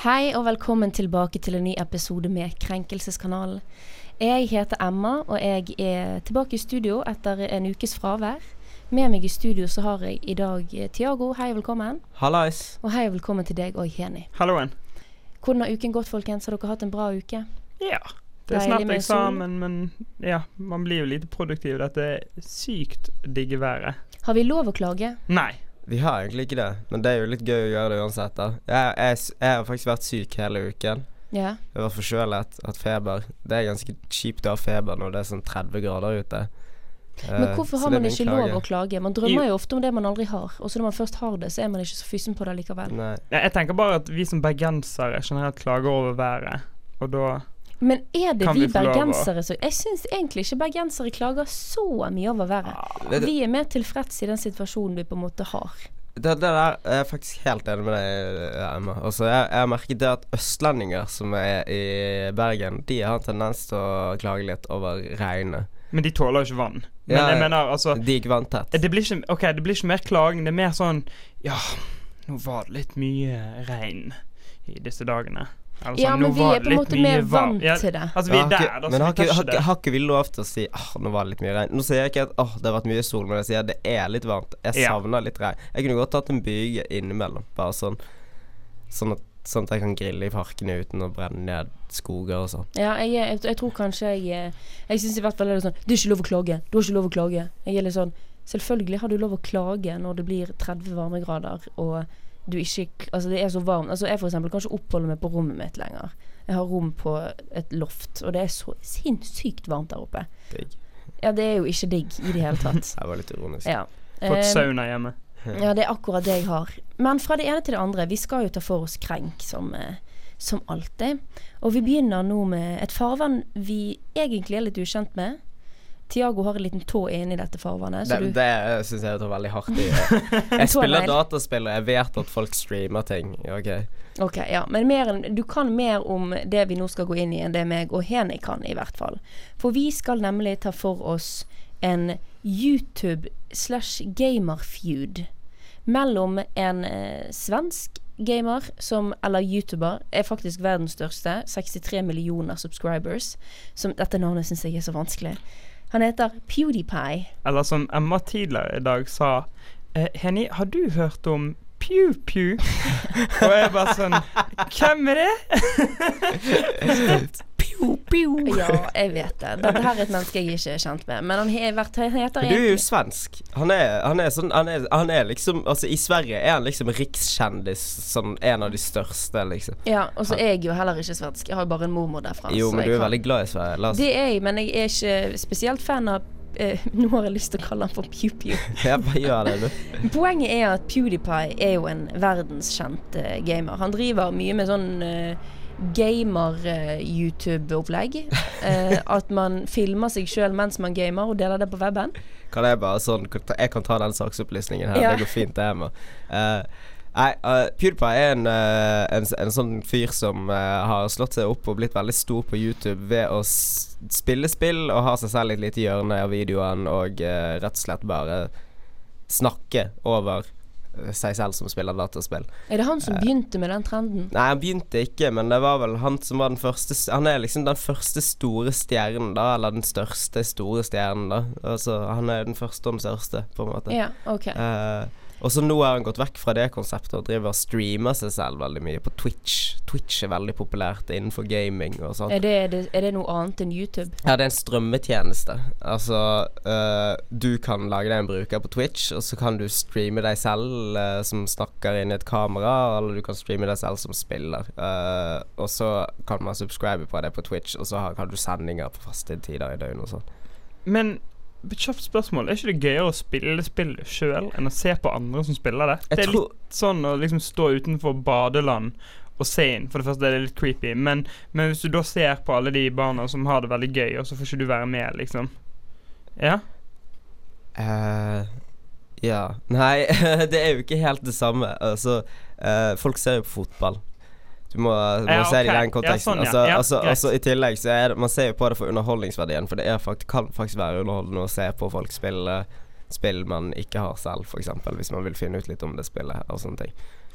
Hei og velkommen tilbake til en ny episode med Krenkelseskanalen. Jeg heter Emma, og jeg er tilbake i studio etter en ukes fravær. Med meg i studio så har jeg i dag eh, Tiago. Hei og velkommen. Hallais. Og hei og velkommen til deg og Heni. Halloen. Hvordan har uken gått, folkens? Har dere hatt en bra uke? Ja. Det er snart eksamen, men ja, man blir jo lite produktiv. Dette er sykt digge været. Har vi lov å klage? Nei. Vi har egentlig ikke det, men det er jo litt gøy å gjøre det uansett. da Jeg, jeg, jeg har faktisk vært syk hele uken. Ja. Jeg har vært forkjølet, hatt feber. Det er ganske kjipt å ha feber når det er sånn 30 grader ute. Men Eh, hvorfor har man ikke klage. lov å klage? Man drømmer jo ofte om det man aldri har, og så når man først har det, så er man ikke så fysen på det likevel. Nei. Jeg tenker bare at vi som bergensere generelt klager over været, og da Men er det Kan vi, vi bergensere som Jeg syns egentlig ikke bergensere klager så mye over været. Det, det, Vi er mer tilfreds i den situasjonen vi på en måte har. det, det der er jeg faktisk helt enig med deg, Emma. Altså, jeg, jeg har merket det at østlendinger som er i Bergen, de har en tendens til å klage litt over regnet. Men de tåler jo ikke vann. Men Ja, jeg mener altså De er ikke vanntett. det blir ikke, Ok, det blir ikke mer klaging. Det er mer sånn Ja, nå var det litt mye regn i disse dagene. Eller Ja, men vi er på en måte mer vant var. til det. Altså, vi er der, da. men har ikke, har, vi lov til å si Åh, nå var det litt mye regn. Nå sier jeg ikke at åh, det har vært mye sol, men jeg sier at det er litt varmt. Jeg Ja. savner litt regn. Jeg kunne godt tatt en byge innimellom, bare sånn Sånn at, sånn at jeg kan grille i parkene uten å brenne ned skoger og sånn. Ja, jeg, jeg, jeg tror kanskje jeg eh, Jeg syns i hvert fall det er sånn Det er ikke lov å klage. Du har ikke lov å klage. Jeg er litt sånn Selvfølgelig har du lov å klage når det blir 30 varmegrader og du ikke Altså, det er så varmt. Altså, jeg for eksempel kan ikke oppholde meg på rommet mitt lenger. Jeg har rom på et loft, og det er så sinnssykt varmt der oppe. Digg. Ja, det er jo ikke digg i det hele tatt. det var litt ironisk. Ja. Fått sauna hjemme. Ja, det er akkurat det jeg har. Men fra det ene til det andre. Vi skal jo ta for oss krenk, som, eh, som alltid. Og vi begynner nå med et farvann vi egentlig er litt ukjent med. Tiago har en liten tå inne i dette farvannet. Så Det, du, det syns jeg tar veldig hardt i. Jeg spiller dataspill, og jeg vet at folk streamer ting. Ok ok, ja. Men mer, du kan mer om det vi nå skal gå inn i, enn det meg og Heni kan, i hvert fall. For vi skal nemlig ta for oss en YouTube slash gamer-feud mellom en eh, svensk gamer som, eller YouTuber, er faktisk verdens største. 63 millioner subscribers. Som, dette navnet syns jeg er så vanskelig. Han heter PewDiePie. Eller som Emma tidligere i dag sa eh, Henny, har du hørt om Pew Pew? Og jeg bare sånn Hvem er det? Ja, jeg vet det. Dette her er et menneske jeg ikke er kjent med. Men han, he, vært, han heter du er jo svensk. Han er, han er sånn han er, han er liksom Altså, i Sverige er han liksom rikskjendis, sånn en av de største, liksom. Ja, og så er jeg jo heller ikke svensk. Jeg har jo bare en mormor derfra. Jo, men du er kan- veldig glad i Sverige. La oss Det er jeg, men jeg er ikke spesielt fan av Uh, Nå har jeg lyst til å kalle han for Pew Pew. Ja, bare gjør det, du. Poenget er at PewDiePie er jo en verdenskjent uh, gamer. Han driver mye med sånn uh, gamer-YouTube-opplegg. Eh, at man filmer seg sjøl mens man gamer, og deler det på weben. Kan jeg bare sånn Jeg kan ta den saksopplysningen her. Ja. Det går fint, det, Emma. Eh, Nei, uh, PewDiePie er en, uh, en, en sånn fyr som uh, har slått seg opp og blitt veldig stor på YouTube ved å spille spill og ha seg selv i et lite hjørne av videoen og rett og slett bare snakke over seg selv som spiller dataspill. Er det han som begynte med den trenden? Nei, han begynte ikke, men det var vel han som var den første Han er liksom den første store stjernen, da. Eller den største store stjernen, da. Altså, han er den første og den største, på en måte. Ja, ok. Eh, og så nå har han gått vekk fra det konseptet og driver og streamer seg selv veldig mye på Twitch. Twitch er veldig populært innenfor gaming og sånn. Er det, er er det noe annet enn YouTube? Ja, det er en strømmetjeneste. Altså, uh, du kan lage deg en bruker på Twitch, og så kan du streame deg selv uh, som snakker inn i et kamera, eller du kan streame deg selv som spiller. Uh, og så kan man subscribe på det på Twitch, og så har, kan du sendinger på faste tider i døgnet og sånn. Men kjapt spørsmål. Er ikke det gøyere å spille spillet sjøl enn å se på andre som spiller det? Jeg det er litt sånn å liksom stå utenfor badeland og se inn. For det første er det litt creepy, men, men hvis du da ser på alle de barna som har det veldig gøy, og så får ikke du være med, liksom. Ja? Uh, ja Nei, det er jo ikke helt det samme. Altså, uh, folk ser jo på fotball. Du må, du må Ja, se det i den konteksten. Ja, sånn, ja. altså, Ja, altså, altså, I tillegg så er det Man ser jo på det for underholdningsverdien, for det er fakt, kan faktisk være underholdende å se på folk spille spill man ikke har selv, f.eks. Hvis man vil finne ut litt om det spillet og sånne ting.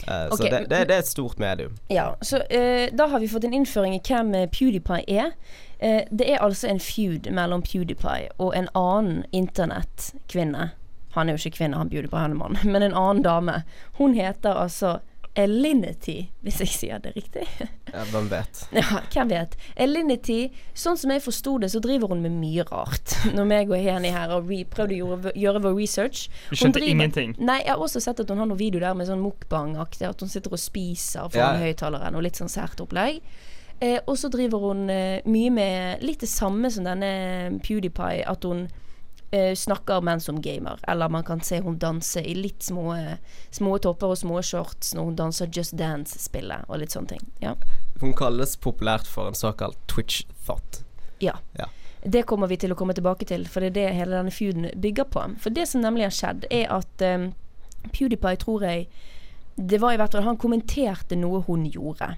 Uh, okay. Så det, det, det er et stort medium. Ja, så uh, da har vi fått en innføring i hvem eh, PewDiePie er. Uh, det er altså en feud mellom PewDiePie og en annen internettkvinne. Han er jo ikke kvinne, han PewDiePie, han er mann, men en annen dame. Hun heter altså Elinity, hvis jeg sier det riktig. Ja, hvem vet. Ja, hvem vet. Elinity, sånn som jeg forsto det, så driver hun med mye rart. Når meg og Heni her og vi prøvde å gjøre, gjøre vår research. Du Hun skjønte driver- ingenting. Nei, jeg har også sett at hun har noen video der med sånn mukbang-aktig, at hun sitter og spiser foran Ja. høyttaleren og litt sånn sært opplegg. Eh, og så driver hun eh, mye med litt det samme som denne PewDiePie, at hun eh, snakker mens hun gamer. Eller man kan se hun danse i litt små, små topper og små shorts når hun danser Just Dance-spillet og litt sånne ting. Ja. Hun kalles populært for en såkalt Twitch thought. ja. Ja. Det kommer vi til å komme tilbake til, for det er det hele denne feuden bygger på. For det som nemlig har skjedd, er at um, PewDiePie, tror jeg Det var i hvert fall Han kommenterte noe hun gjorde.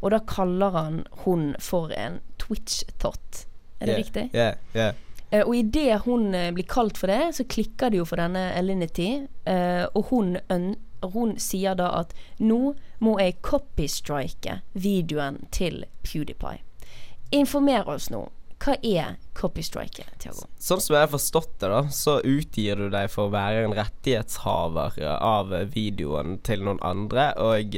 Og da kaller han hun for en Twitch-thought. Er det Yeah, riktig? Yeah, yeah. Eh, og idet hun eh, blir kalt for det, så klikker det jo for denne Elinity. eh, og hun, hun sier da at nå må jeg copystrike videoen til PewDiePie. Informer oss nå. Hva er copystrike, Tiago? Sånn som jeg har forstått det, da, så utgir du deg for å være en rettighetshaver av videoen til noen andre, og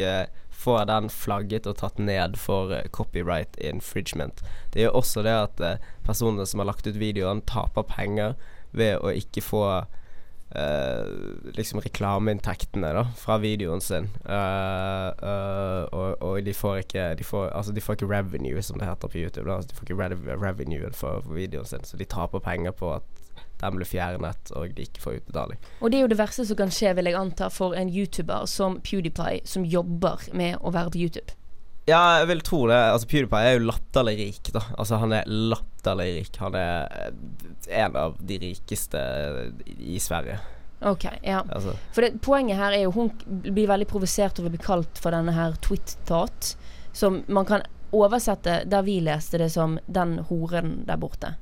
får den flagget og tatt ned for eh, copyright infringement. Det gjør også det at eh, personene som har lagt ut videoen, taper penger ved å ikke få eh, liksom reklameinntektene da fra videoen sin. Uh, uh, og, og de får ikke de får, altså de får ikke revenue, som det heter på YouTube. Da. Altså de får ikke rev revenue for, for videoen sin, så de taper penger på at den blir fjernet og de ikke får utbetaling. Og det er jo det verste som kan skje, vil jeg anta, for en YouTuber som PewDiePie, som jobber med å være på YouTube. Ja, jeg vil tro det. Altså PewDiePie er jo latterlig rik, da. Altså Han er latterlig rik. Han er eh, en av de rikeste i Sverige. Ok, ja. Altså For det, poenget her er jo hun blir veldig provosert over å bli kalt for denne her twit-tat, som man kan oversette der vi leste det som 'den horen der borte'.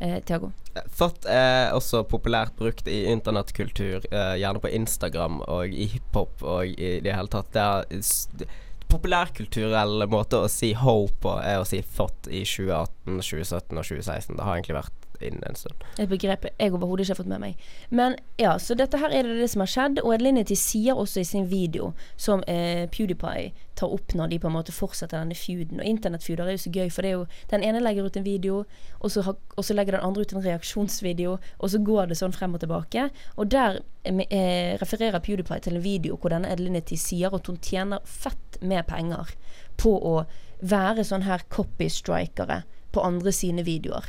Eh, Tiago? Thought er også populært brukt i internettkultur, eh, gjerne på Instagram og i hiphop og i det hele tatt. Det er populærkulturell måte å si ho på er å si thought i 2018, 2017 og 2016. Det har egentlig vært inn en stund. Et begrep jeg overhodet ikke har fått med meg. Men ja, så dette her er det det som har skjedd. Og Elinity sier også i sin video, som eh, PewDiePie tar opp når de på en måte fortsetter denne feuden. Og internettfeuder er jo så gøy, for det er jo Den ene legger ut en video, og så, har, og så legger den andre ut en reaksjonsvideo, og så går det sånn frem og tilbake. Og der eh, refererer PewDiePie til en video hvor denne Elinity sier at hun tjener fett med penger på å være sånn her copystrikere på andre sine videoer.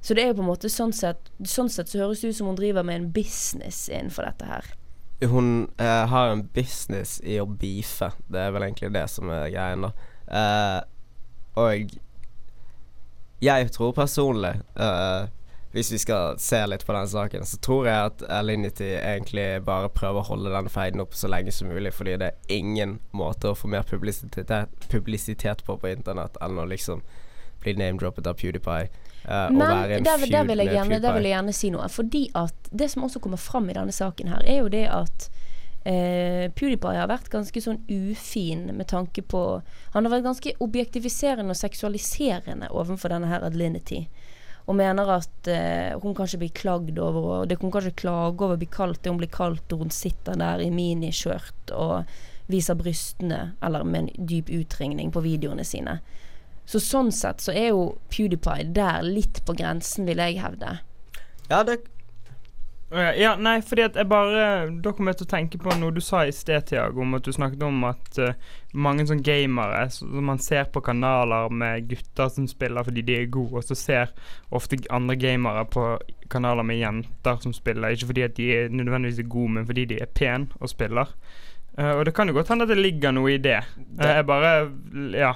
Så det er jo på en måte sånn sett Sånn sett så høres det ut som hun driver med en business innenfor dette her. Hun eh, har en business i å beefe. Det er vel egentlig det som er greien, da. Eh, og jeg tror personlig, eh, hvis vi skal se litt på den saken, så tror jeg at Alinity egentlig bare prøver å holde den feiden oppe så lenge som mulig, fordi det er ingen måte å få mer publisitet, publisitet på på internett enn å liksom bli name-droppet av PewDiePie. Og Men der, der, vil jeg gjerne, der vil jeg gjerne si noe. Fordi at det som også kommer fram i denne saken her, er jo det at Uh, PewDiePie har vært ganske sånn ufin med tanke på Han har vært ganske objektiviserende og seksualiserende overfor denne her Adlinity. Og mener at uh, hun kanskje blir klagd over Og det hun kanskje klage over å bli kalt det hun blir kalt når hun sitter der i miniskjørt og viser brystene, eller med en dyp utringning på videoene sine. Så sånn sett så er jo PewDiePie der litt på grensen, vil jeg hevde. Ja, det Ja, nei, fordi at jeg bare Da kom jeg til å tenke på noe du sa i sted, Tiago, om at du snakket om at uh, mange sånne gamere som man ser på kanaler med gutter som spiller fordi de er gode, og så ser ofte andre gamere på kanaler med jenter som spiller, ikke fordi at de er nødvendigvis er gode, men fordi de er pen og spiller. Uh, og det kan jo godt hende at det ligger noe i det. Uh, jeg bare Ja.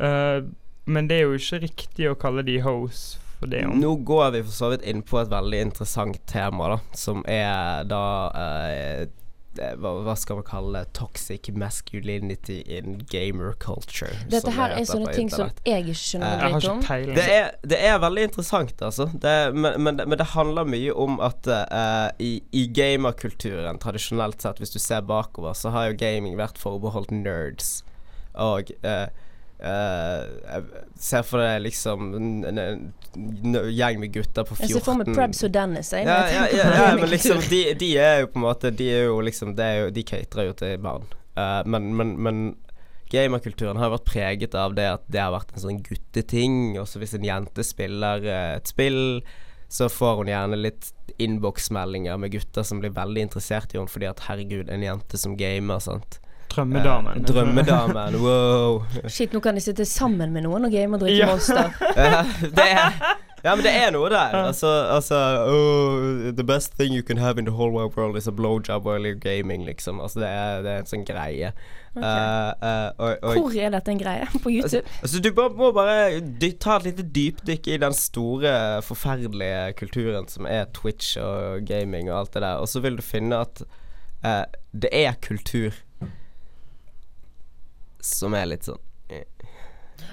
Eh, men det er jo ikke riktig å kalle de hoes for det. Om. Nå går vi for så vidt inn på et veldig interessant tema, da. Som er da eh, hva, hva skal man kalle det? Toxic masculinity in gamer culture. Dette her er sånne ting som jeg ikke skjønner Eh, litt om. Det er, det er veldig interessant, altså. Det, men, men, det- men det handler mye om at eh, i, i gamerkulturen, tradisjonelt sett, hvis du ser bakover, så har jo gaming vært forbeholdt nerds. Og eh, eh, jeg ser for deg liksom en, en, en gjeng med gutter på 14 Jeg ser for meg Prebz og Dennis. Jeg, ja, ja, ja, ja, men liksom de, de er jo på en måte De er jo liksom det er jo, De caterer jo til barn. Uh, men, men, men gamerkulturen har vært preget av det at det har vært en sånn gutteting. Også hvis en jente spiller eh, et spill, så får hun gjerne litt innboksmeldinger med gutter som blir veldig interessert i henne fordi at herregud, en jente som gamer, sant. Drømmedamen. Eh, drømmedamen, wow. Shit, nå kan de sitte sammen med noen og game og drikke Ja. Monster. Det Ja, men det er noe der. Altså, altså oh, The best thing you can have in the whole wide world is a blowjob while you're gaming, liksom. Altså, det er, det er en sånn greie. Okay. Uh, uh, og, og, Hvor er dette en greie? På YouTube? Altså, du bare, må bare dy ta et lite dypdykk i den store, forferdelige kulturen som er Twitch og gaming og alt det der, og så vil du finne at uh, det er kultur som er litt sånn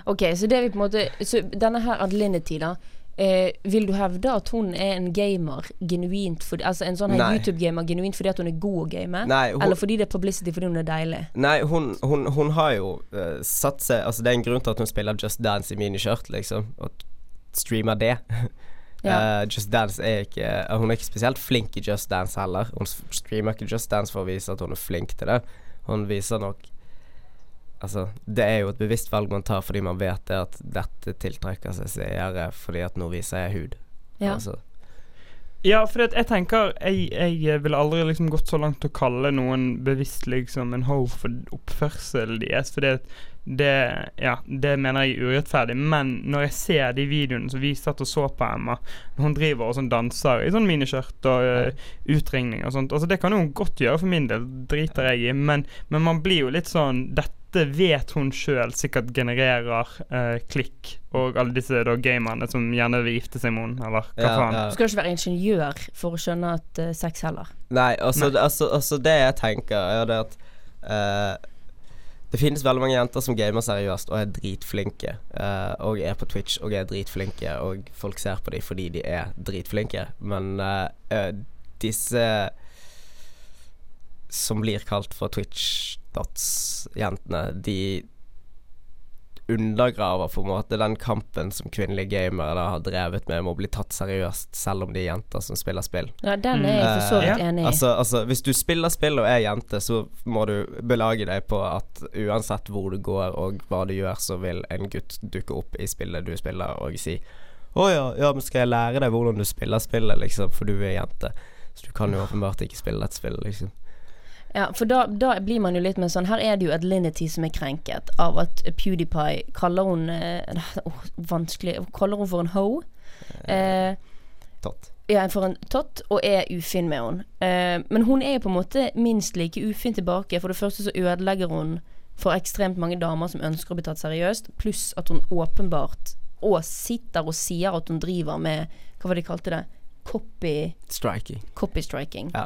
Ok, så det vi på en måte Så denne her Adelinity, da. Eh, vil du hevde at hun er en gamer genuint for, Altså en sånn. YouTube-gamer genuint fordi at hun er god å game? Nei, hun, Eller fordi det er publicity fordi hun er deilig? Nei, hun, hun, hun har jo uh, satt seg Altså, det er en grunn til at hun spiller Just Dance i miniskjørt, liksom, og streamer det. Ja. Uh, Just Dance er ikke uh, Hun er ikke spesielt flink i Just Dance heller. Hun streamer ikke Just Dance for å vise at hun er flink til det. Hun viser nok Altså, det er jo et bevisst valg man tar fordi man vet det at dette tiltrekker seg seere fordi at nå viser jeg hud. Ja. Altså, Ja, for jeg tenker Jeg, jeg ville aldri liksom gått så langt til å kalle noen bevisst liksom en hoe for oppførselen deres. For det, det Ja, det mener jeg er urettferdig. Men når jeg ser de videoene som vi satt og så på Emma, når hun driver og sånn danser i sånn miniskjørt og uh, utringning og sånt Altså Det kan hun godt gjøre for min del, driter jeg i. Men, men man blir jo litt sånn Dette vet hun sjøl sikkert genererer eh, klikk, og alle disse da gamerne som gjerne vil gifte seg med henne, eller hva ja, faen. ja. Du skal ikke være ingeniør for å skjønne at uh, sex heller. Nei, altså, Nei. Det, altså, altså det jeg tenker, er det at uh, Det finnes veldig mange jenter som gamer seriøst og er dritflinke. Uh, og er på Twitch og er dritflinke, og folk ser på dem fordi de er dritflinke. Men uh, eh, disse som blir kalt for Twitch-dots-jentene, de undergraver på en måte den kampen som kvinnelige gamere da har drevet med, med å bli tatt seriøst, selv om de er jenter som spiller spill. Ja, den er jeg for så vidt Eh, enig i. Altså, altså, hvis du spiller spill og er jente, så må du belage deg på at uansett hvor du går og hva du gjør, så vil en gutt dukke opp i spillet du spiller og si Å ja, ja, men skal jeg lære deg hvordan du spiller spillet, liksom, for du er jente. Så du kan jo åpenbart ikke spille dette spillet, liksom. Ja, for da, da blir man jo litt mer sånn Her er det jo Adlinity som er krenket av at PewDiePie kaller hun eh, Vanskelig Kaller hun for en ho. Eh, Tott. ja, for en tott, og er ufin med henne. Eh, men hun er jo på en måte minst like ufin tilbake. For det første så ødelegger hun for ekstremt mange damer som ønsker å bli tatt seriøst, pluss at hun åpenbart og sitter og sier at hun driver med Hva var det de kalte det? Copy, Striking. copy striking. Ja.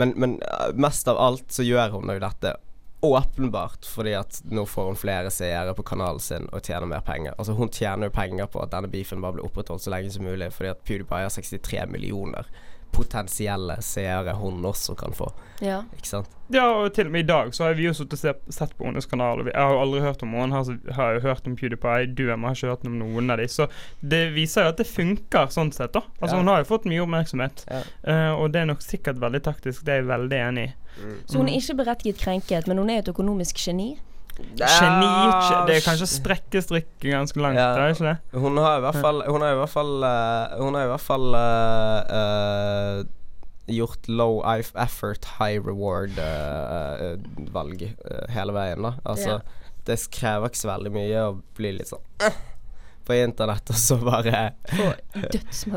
Men, men uh, mest av alt så gjør hun jo dette åpenbart fordi at nå får hun flere seere på kanalen sin og tjener mer penger. Altså Hun tjener jo penger på at denne beefen bare blir opprettholdt så lenge som mulig, fordi at PewDiePie har 63 millioner potensielle seere hun også kan få. Ja. Ikke sant? Ja, og til og med i dag så har vi jo sittet og sett på hennes kanal. Og vi, jeg har jo aldri hørt om henne. Har, har jo hørt om PewDiePie. Du Emma, har ikke hørt om noen av de. Så det viser jo at det funker sånn sett, da. Altså Ja. Hun har jo fått mye oppmerksomhet. Ja. Uh, og det er nok sikkert veldig taktisk. Det er jeg veldig enig i. Så hun er ikke berettiget krenket, men hun er et økonomisk geni. Geni Det er kanskje å sprekke strikken ganske langt, Ja. er det ikke det? Hun har i hvert fall Hun har i hvert fall eh, Hun har i hvert fall uh, uh, gjort low effort, high reward-valg hele veien, da. Altså, Ja. det krever ikke så veldig mye å bli litt sånn på internett, og så bare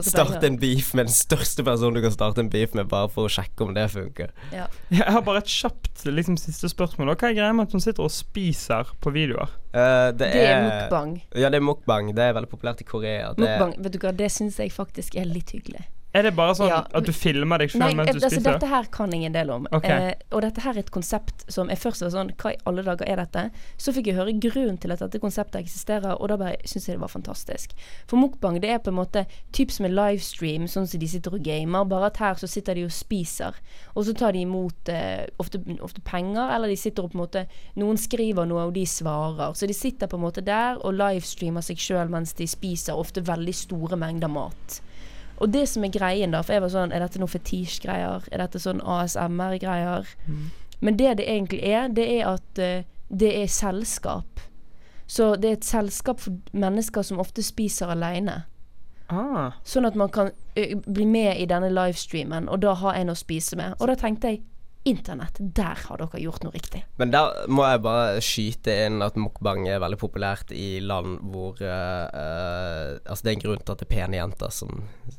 starte en beef med den største personen du kan starte en beef med, bare for å sjekke om det funker. Ja. Jeg har bare et kjapt liksom, siste spørsmål. Hva er greia med at hun sitter og spiser på videoer? Uh, det, Det er mukbang. Ja, det er mukbang. Det er veldig populært i Korea. Det, Mukbang, vet du hva, det syns jeg faktisk er litt hyggelig. Er det bare sånn Ja. at du filmer deg sjøl mens du altså, spiser? dette her kan jeg en del om. Okay. Eh, og dette her er et konsept som jeg først var sånn Hva i alle dager er dette? Så fikk jeg høre grunnen til at dette konseptet eksisterer, og da bare syntes jeg det var fantastisk. For mukbang det er på en måte typ som en livestream, sånn som de sitter og gamer, bare at her så sitter de og spiser. Og så tar de imot eh, ofte, ofte penger, eller de sitter og på en måte Noen skriver noe, og de svarer. Så de sitter på en måte der og livestreamer seg sjøl mens de spiser ofte veldig store mengder mat. Og det som er greien, da, for jeg var sånn Er dette noe fetisj-greier? Er dette sånn ASMR-greier? Men det det egentlig er, det er at uh, det er selskap. Så det er et selskap for mennesker som ofte spiser aleine. Ah. Sånn at man kan ø, bli med i denne livestreamen, og da ha en å spise med. Og da tenkte jeg Internett, der har dere gjort noe riktig. Men der må jeg bare skyte inn at mukbang er veldig populært i land hvor eh, Altså det er en grunn til at det er pene jenter som,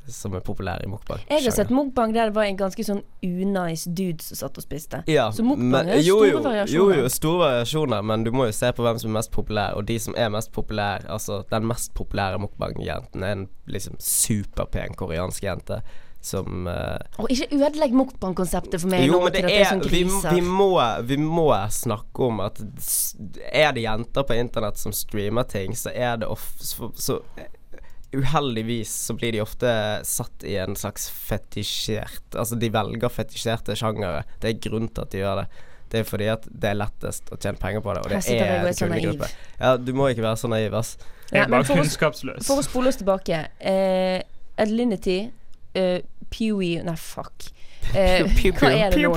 som er populære i mukbang. Jeg har sett mukbang der det var en ganske sånn unice dude som satt og spiste. ja, Så mukbang er jo, store jo, variasjoner. Jo, jo, store variasjoner, men du må jo se på hvem som er mest populær, og de som er mest populære, Altså, den mest populære mukbang-jenten er en liksom superpen koreansk jente som uh, Og ikke ødelegg Mokban-konseptet for meg Jo, nå men det til at det er er sånn vi, vi, må, vi må snakke om at er det jenter på internett som streamer ting, så er det of, så, så Uheldigvis så blir de ofte satt i en slags fetisjert Altså de velger fetisjerte sjangere. Det er grunnen til at de gjør det. Det er fordi at det er lettest å tjene penger på det, og det er er en kundegruppe. Ja, du må ikke være så naiv, ass. Ja, er men for oss- For å spole oss tilbake eh, Adelinity uh, Pewee Nei, fuck. Eh, Pew, pew, hva er det nå?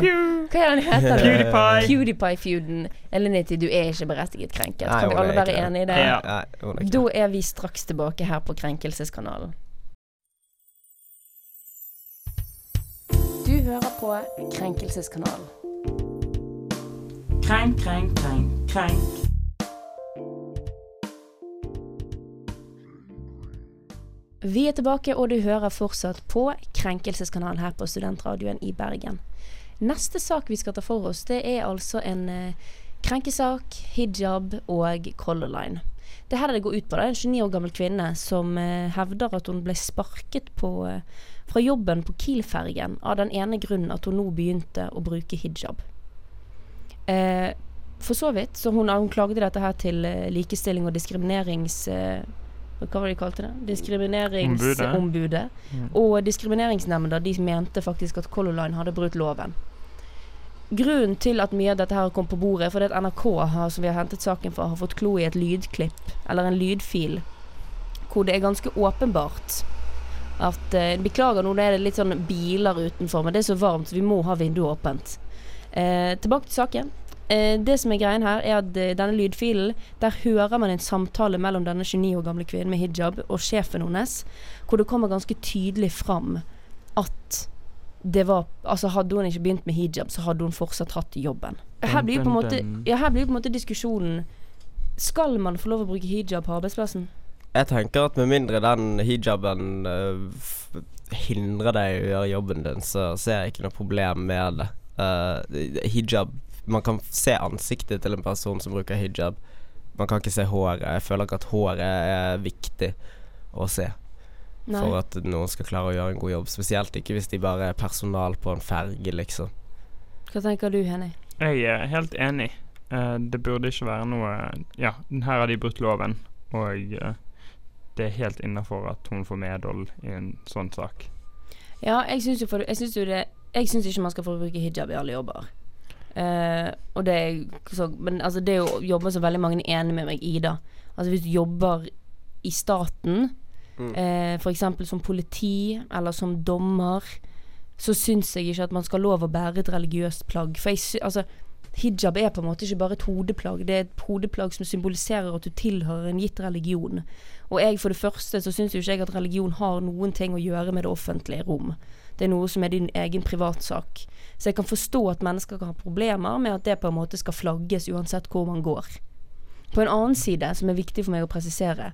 Hva er den heter? PewDiePie. PewDiePie-feuden. Elinity, du er ikke berettiget krenket. Nei, Kan vi alle være enige i det? Ja. Nei, Da er vi straks tilbake her på Krenkelseskanalen. Du hører på Krenkelseskanalen. Krenk, krenk, krenk, krenk. Vi er tilbake, og du hører fortsatt på Krenkelseskanalen her på Studentradioen i Bergen. Neste sak vi skal ta for oss, det er altså en eh, krenkesak, hijab og Color Line. Det her det går ut på, det er en 29 år gammel kvinne som eh, hevder at hun ble sparket på, eh, fra jobben på Kiel-fergen av den ene grunnen at hun nå begynte å bruke hijab. Eh, for så vidt, så hun, hun klagde dette her til likestilling og diskriminerings... Hva var det de kalte det? Diskrimineringsombudet. Mm. Og diskrimineringsnemnda de mente faktisk at Color Line hadde brutt loven. Grunnen til at mye av dette her kom på bordet, er fordi at NRK har, som vi har hentet saken fra, har fått klo i et lydklipp, eller en lydfil, hvor det er ganske åpenbart at eh, Beklager, nå er det litt sånn biler utenfor, men det er så varmt, så vi må ha vinduet åpent. Eh, tilbake til saken. Eh, det som er greien her, er at eh, denne lydfilen, der hører man en samtale mellom denne 29 år gamle kvinnen med hijab og sjefen hennes, hvor det kommer ganske tydelig fram at det var Altså, hadde hun ikke begynt med hijab, så hadde hun fortsatt hatt jobben. Her blir jo på en måte, ja, her blir på en måte diskusjonen Skal man få lov å bruke hijab på arbeidsplassen? Jeg tenker at med mindre den hijaben uh, hindrer deg i å gjøre jobben din, så ser jeg ikke noe problem med det. Uh, hijab Man kan se ansiktet til en person som bruker hijab. Man kan ikke se håret. Jeg føler ikke at håret er viktig å se Nei. for at noen skal klare å gjøre en god jobb. Spesielt ikke hvis de bare er personal på en ferge, liksom. Hva tenker du, Henny? Jeg er helt enig. Eh, det burde ikke være noe Ja, her har de brutt loven, og eh, det er helt innafor at hun får medhold i en sånn sak. Ja, jeg syns jo, for, jeg syns jo det Jeg syns ikke man skal få bruke hijab i alle jobber. Eh, og det er så, Men altså, det er jo jobber som veldig mange er enig med meg i, da. Altså hvis du jobber i staten, Mm. uh, f.eks. som politi eller som dommer, så syns jeg ikke at man skal ha lov å bære et religiøst plagg. For jeg altså Hijab er på en måte ikke bare et hodeplagg, det er et hodeplagg som symboliserer at du tilhører en gitt religion. Og jeg for det første så syns jo ikke jeg at religion har noen ting å gjøre med det offentlige rom. Det er noe som er din egen privatsak. Så jeg kan forstå at mennesker kan ha problemer med at det på en måte skal flagges uansett hvor man går. På en annen side, som er viktig for meg å presisere,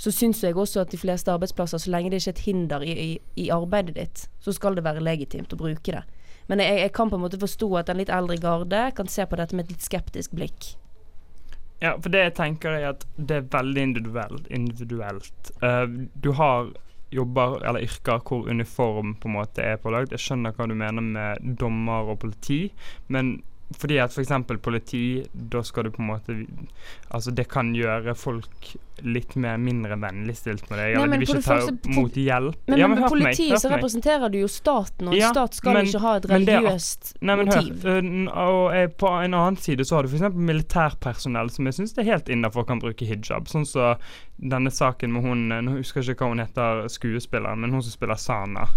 så syns jeg også at de fleste arbeidsplasser, så lenge det ikke er et hinder i, i, i arbeidet ditt, så skal det være legitimt å bruke det. Men jeg, jeg kan på en måte forstå at en litt eldre garde kan se på dette med et litt skeptisk blikk. Ja, for det jeg tenker er at det er veldig individuelt. individuelt. Uh, du har jobber eller yrker hvor uniform på en måte er pålagt. Jeg skjønner hva du mener med dommer og politi, men fordi at f.eks. politi, da skal du på en måte Altså, det kan gjøre folk litt mer mindre vennligstilt med deg. Eller men de vil ikke ta imot hjelp. Men, ja, men hør på meg, så representerer du jo staten, og Ja, stat skal men- ikke ha et religiøst religiøst Nei, men hør. motiv. øh, Og eh, på en annen side så har du f.eks. militærpersonell som jeg syns det er helt innafor kan bruke hijab. Sånn som denne saken med hun eh, Nå husker jeg ikke hva hun heter, skuespilleren, men hun som spiller Sana.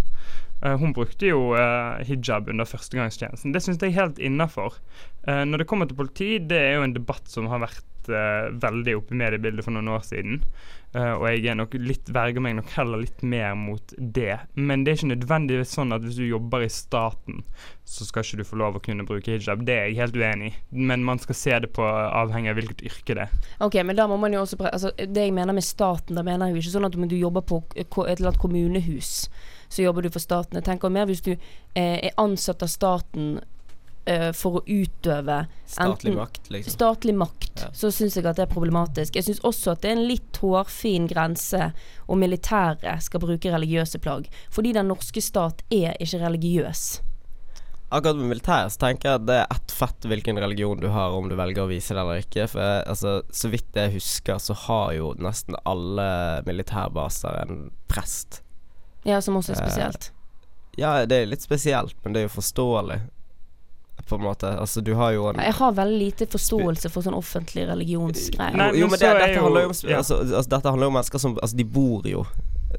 Eh, hun brukte jo eh, hijab under førstegangstjenesten. Det syns jeg er helt innafor. når det kommer til politi, det er jo en debatt som har vært eh, veldig oppe i mediebildet for noen år siden. Uh, og jeg litt, verger meg nok heller litt mer mot det. Men det er ikke nødvendigvis sånn at hvis du jobber i staten, så skal ikke du få lov å kunne bruke hijab. Det er jeg helt uenig i. Men man skal se det på avhengig av hvilket yrke det er. Ok, men da må man jo også altså, Det jeg mener med staten, da mener jeg jo ikke sånn at du jobber på et eller annet kommunehus, så jobber du for staten. Jeg tenker mer hvis du eh, er ansatt av staten eh, for å utøve Statlig makt, liksom. statlig makt, Ja. så syns jeg at det er problematisk. Jeg syns også at det er en litt hårfin grense om militæret skal bruke religiøse plagg. Fordi den norske stat er ikke religiøs. Akkurat med militæret så tenker jeg at det er ett fett hvilken religion du har, om du velger å vise det eller ikke. For jeg, altså, så vidt jeg husker, så har jo nesten alle militærbaser en prest. Ja, som også er Eh, spesielt. Ja, det er litt spesielt, men det er jo forståelig, på en måte. Altså, du har jo en Jeg har veldig lite forståelse for sånn offentlig religionsgreier. Nei, jo, men men det, dette, jo- handler jo om, ja. altså, altså, dette handler jo om mennesker som Altså, de bor jo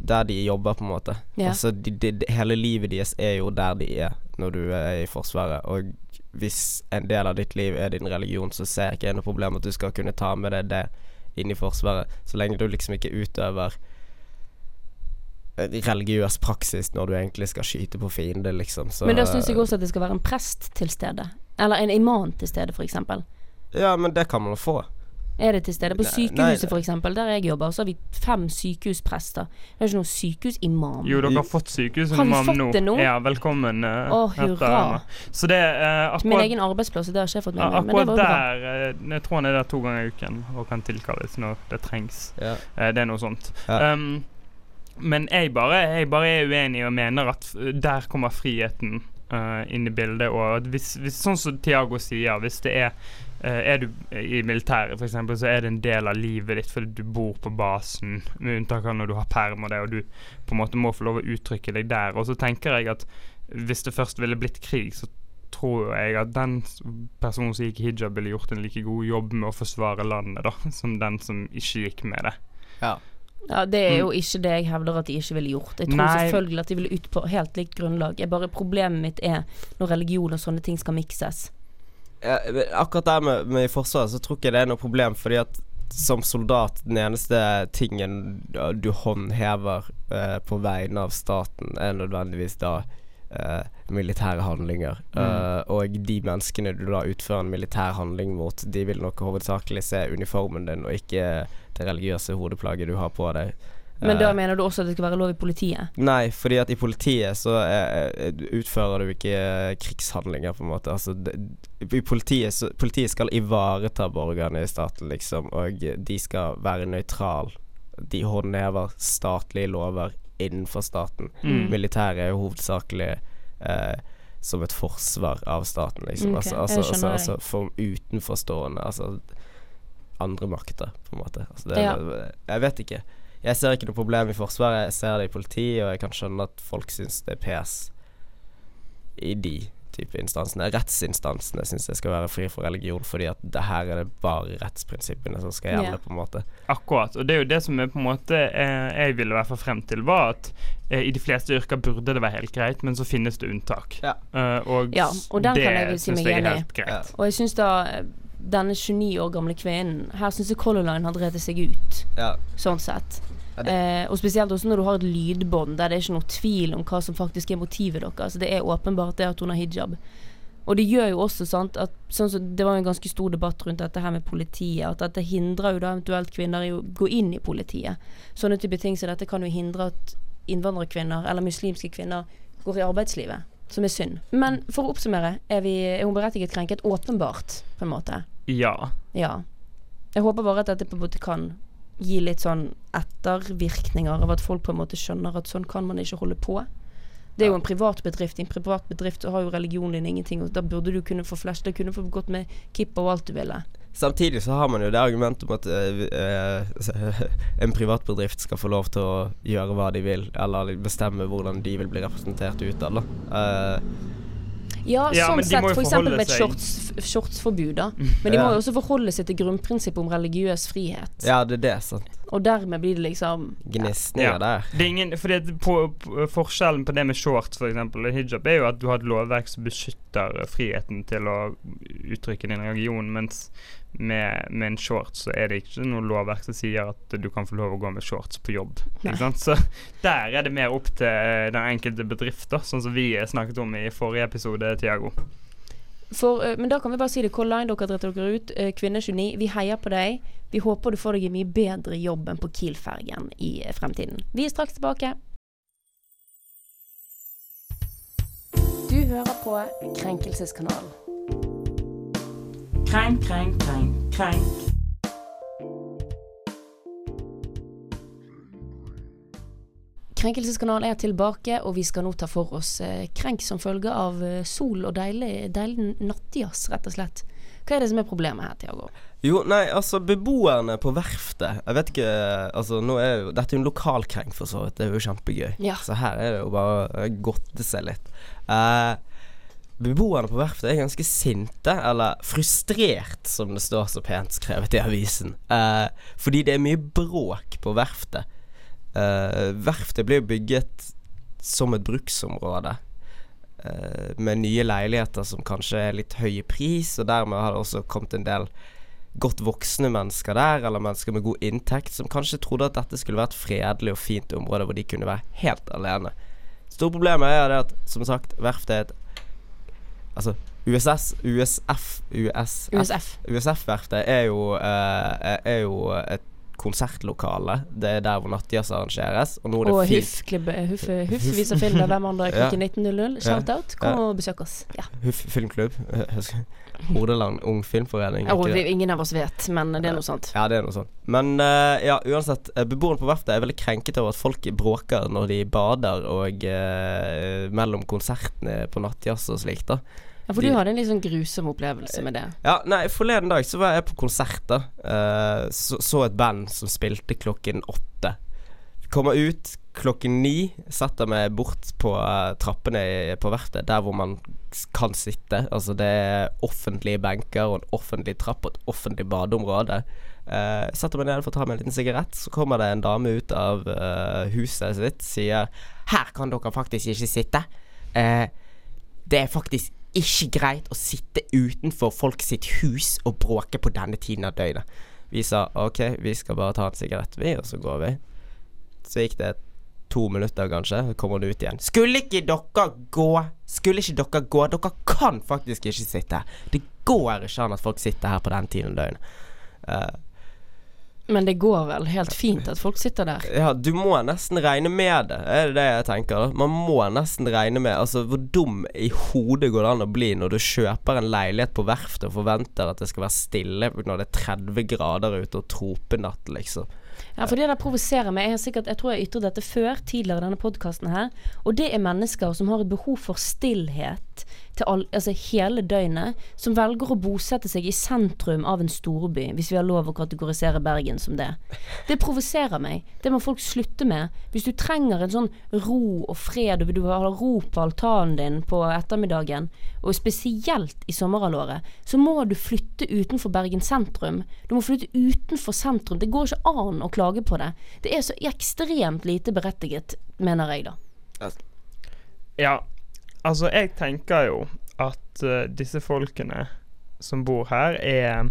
der de jobber, på en måte. Ja. Altså, de, de, de, hele livet deres er jo der de er når du er i Forsvaret. Og hvis en del av ditt liv er din religion, så ser jeg ikke noe problem at du skal kunne ta med deg det inn i Forsvaret, så lenge du liksom ikke utøver eh, religiøs praksis når du egentlig skal skyte på fiende, liksom. Så, Men da syns jeg også at det skal være en prest til stede. Eller en imam til stede, f.eks. Ja, men det kan man få. Er det til stede? På sykehuset, f.eks., der jeg jobber, så har vi fem sykehusprester. Det er ikke noen sykehusimam. Jo, dere har fått sykehusimam Har vi fått nå. det nå? Ja, velkommen. eh, Å, hurra. Så det er akkurat, min egen arbeidsplass, det har ikke jeg fått med meg. Men det akkurat var jo bra. der eh, Jeg tror han er der to ganger i uken og kan tilkalles når det trengs. Ja. Eh, det er noe sånt. Ja. Um, men jeg bare, jeg bare er uenig og mener at der kommer friheten uh, inn i bildet. Og hvis, hvis sånn som Tiago sier, hvis det er uh, Er du i militæret, f.eks., så er det en del av livet ditt fordi du bor på basen, med unntak av når du har perm og det, og du på en måte må få lov å uttrykke deg der. Og så tenker jeg at hvis det først ville blitt krig, så tror jeg at den personen som gikk i hijab, ville gjort en like god jobb med å forsvare landet da, som den som ikke gikk med det. ja. Ja, Det er jo ikke det jeg hevder at de ikke ville gjort. Jeg tror Mm. Nei. selvfølgelig at de ville ut på helt likt grunnlag. Jeg bare Problemet mitt er når religion og sånne ting skal mikses. Ja, akkurat der med, med i Forsvaret så tror ikke jeg det er noe problem, fordi at som soldat, den eneste tingen du håndhever eh, på vegne av staten, er nødvendigvis da eh, militære handlinger. Eh, og de menneskene du da utfører en militær handling mot, de vil nok hovedsakelig se uniformen din, og ikke det religiøse hodeplagget du har på deg. Men da Eh, mener du også at det skal være lov i politiet? Nei, fordi at i politiet så eh, utfører du ikke krigshandlinger, på en måte. Altså, det, i politiet, så, politiet skal ivareta borgerne i staten, liksom, og de skal være nøytral. De håndhever statlige lover innenfor staten. Mm. Militæret er jo hovedsakelig eh, som et forsvar av staten, liksom. Okay. altså, altså, altså, altså for utenforstående, altså andre makter, på en måte. Altså, det, Ja. Jeg vet ikke. Jeg ser ikke noe problem i Forsvaret, jeg ser det i politiet, og jeg kan skjønne at folk syns det er pes i de type instansene. Rettsinstansene syns jeg skal være fri for religion, fordi at det her er det bare rettsprinsippene som skal gjelde, yeah. på en måte. Akkurat. Og det er jo det som er på en måte eh, jeg ville i hvert fall frem til, var at eh, i de fleste yrker burde det være helt greit, men så finnes det unntak. Ja. Eh, og, Ja, og den det kan jeg vel si syns meg jeg er enig i. helt greit. Ja. Og jeg syns da eh, denne 29 år gamle kvinnen Her syns jeg Color Line har drevet seg ut, Ja. sånn sett. Ja, Eh, og spesielt også når du har et lydbånd der det er ikke noe tvil om hva som faktisk er motivet deres. Altså, det er åpenbart det at hun har hijab. Og det gjør jo også sant at sånn som, Det var en ganske stor debatt rundt dette her med politiet. At dette hindrer jo da eventuelt kvinner i å gå inn i politiet. Sånne type ting som dette kan jo hindre at innvandrerkvinner eller muslimske kvinner går i arbeidslivet. Som er synd. Men for å oppsummere, er, vi, er hun berettiget krenket? Åpenbart, på en måte. Ja. Ja. Jeg håper bare at dette på en måte kan gi litt sånn ettervirkninger av at folk på en måte skjønner at sånn kan man ikke holde på. Det er jo en privat bedrift. I en privat bedrift har jo religionen din ingenting, og da burde du kunne få flash. Da kunne du få gått med kippa og alt du ville. Samtidig så har man jo det argumentet om at øh, øh, en privatbedrift skal få lov til å gjøre hva de vil, eller bestemme hvordan de vil bli representert utad, da. Ja, Ja, sånn sett f.eks. med et seg- shorts, shortsforbud, da. Men de må Ja. jo også forholde seg til grunnprinsippet om religiøs frihet. ja, det er det, sant. Og dermed blir det liksom Gnisninger Ja. der. Det er ingen, fordi at på, på, Forskjellen på det med shorts for eksempel, og hijab er jo at du har et lovverk som beskytter friheten til å uttrykke din religion, mens med, med en shorts så er det ikke noe lovverk som sier at du kan få lov å gå med shorts på jobb. Ikke sant? Så der er det mer opp til den enkelte bedrift, da, sånn som vi snakket om i forrige episode, Tiago. For, eh, men da kan vi bare si det. Color Line, dere driter dere ut. Eh, Kvinne29, vi heier på deg. Vi håper du får deg en mye bedre jobb enn på Kiel-fergen i eh, fremtiden. Vi er straks tilbake. Du hører på Krenkelseskanalen. Krenk, krenk, krenk, krenk. Krenkelseskanalen er tilbake, og vi skal nå ta for oss eh, krenk som følge av eh, sol og deilig, deilig nattjazz, rett og slett. Hva er det som er problemet her, Tiago? Jo, nei, altså beboerne på verftet Jeg vet ikke Altså, nå er jo Dette er jo en lokalkrenk, for så vidt. Det er jo kjempegøy. Ja. Så her er det jo bare å godte seg litt. Uh, beboerne på verftet er ganske sinte, eller frustrert, som det står så pent skrevet i avisen. Eh, fordi det er mye bråk på verftet. Eh, verftet blir bygget som et bruksområde. Uh, med nye leiligheter som kanskje er litt høy i pris, og dermed har det også kommet en del godt voksne mennesker der, eller mennesker med god inntekt, som kanskje trodde at dette skulle være et fredelig og fint område hvor de kunne være helt alene. Store problemet er det at, som sagt, verftet er et Altså, USS, USF, USF USF. USF-verftet er eh, Er jo et konsertlokale. Det er der hvor nattjazz arrangeres, og nå er det Og fint Huff, Huff, Huff viser film mandag Ja. klokken 19.00. Shout-out. Kom og besøk oss. Ja. Huff filmklubb. Hordaland Ung Filmforening. Ja, ingen av oss vet, men det er noe sånt. Ja, det er noe sånt. Men uh, ja, uansett. eh, Beboerne på verftet er veldig krenket over at folk bråker når de bader og uh, mellom konsertene på nattjazz og slikt, da. Ja, For De- du hadde en litt sånn grusom opplevelse med det. Ja, nei, forleden dag så var jeg på konsert, da. Uh, så, så et band som spilte klokken åtte. Kommer ut klokken ni, setter meg bort på uh, trappene i, på verftet, der hvor man kan sitte. Altså det er offentlige benker og en offentlig trapp og et offentlig badeområde. Uh, setter meg ned for å ta meg en liten sigarett, så kommer det en dame ut av uh, huset sitt, sier 'Her kan dere faktisk ikke sitte'. Uh, det er faktisk ikke greit å sitte utenfor folk sitt hus og bråke på denne tiden av døgnet. Vi sa ok, vi skal bare ta en sigarett, vi, og så går vi. Så gikk det to minutter, kanskje, så kommer hun ut igjen. Skulle ikke dere gå? Skulle ikke dere gå? Dere kan faktisk ikke sitte her. Det går ikke an at folk sitter her på den tiden av døgnet. Eh, Men det går vel helt fint at folk sitter der. Ja, du må nesten regne med det, er det det jeg tenker. da Man må nesten regne med Altså, hvor dum i hodet går det an å bli når du kjøper en leilighet på verftet og forventer at det skal være stille når det er 30 grader ute og tropenatt, liksom. Ja, for det der provoserer meg. Jeg, har sikkert, jeg tror jeg ytret dette før, tidligere i denne podkasten her. Og det er mennesker som har et behov for stillhet til all, altså hele døgnet. Som velger å bosette seg i sentrum av en storby, hvis vi har lov å kategorisere Bergen som det. Det provoserer meg. Det må folk slutte med. Hvis du trenger en sånn ro og fred, og du vil ha ro på altanen din på ettermiddagen, og spesielt i sommerhalvåret, så må du flytte utenfor Bergen sentrum. Du må flytte utenfor sentrum. Det går ikke an å klage på det. Det er så ekstremt lite berettiget, mener jeg, da. Ja, altså jeg tenker jo at uh, disse folkene som bor her, er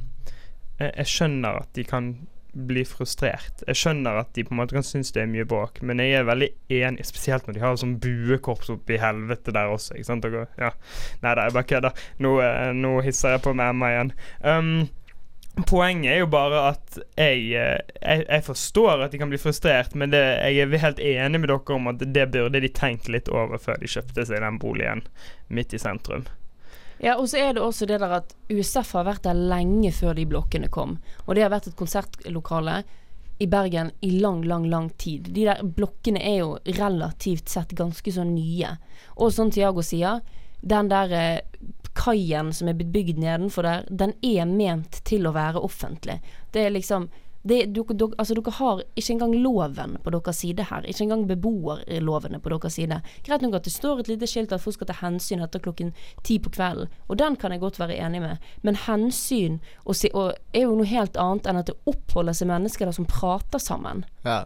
jeg, jeg skjønner at de kan bli frustrert. Jeg skjønner at de på en måte kan synes det er mye bråk, men jeg er veldig enig, spesielt når de har sånn buekorps oppi helvete der også. Ikke sant? Og, ja. Nei da, jeg bare kødder. Nå, eh, nå hisser jeg på med Emma igjen. Um, Poenget er jo bare at jeg, eh, jeg, jeg forstår at de kan bli frustrert, men det, jeg er helt enig med dere om at det burde de tenkt litt over før de kjøpte seg den boligen midt i sentrum. Ja, og så er det også det der at USF har vært der lenge før de blokkene kom. Og det har vært et konsertlokale i Bergen i lang, lang, lang tid. De der blokkene er jo relativt sett ganske så nye. Og som Tiago sier, den der eh, kaien som er blitt bygd nedenfor der, den er ment til å være offentlig. Det er liksom det, dere, dere, altså dere har ikke engang loven på deres side her. Ikke engang beboerlovene på deres side. Greit nok at det står et lite skilt at folk skal ta hensyn etter klokken ti på kvelden, og den kan jeg godt være enig med, men hensyn og og er jo noe helt annet enn at det oppholder seg mennesker der som prater sammen. Ja.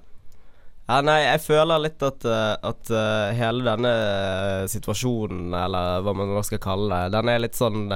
Ja, nei, jeg føler litt at, uh, at uh, hele denne uh, situasjonen, eller hva man nå skal kalle det, den er litt sånn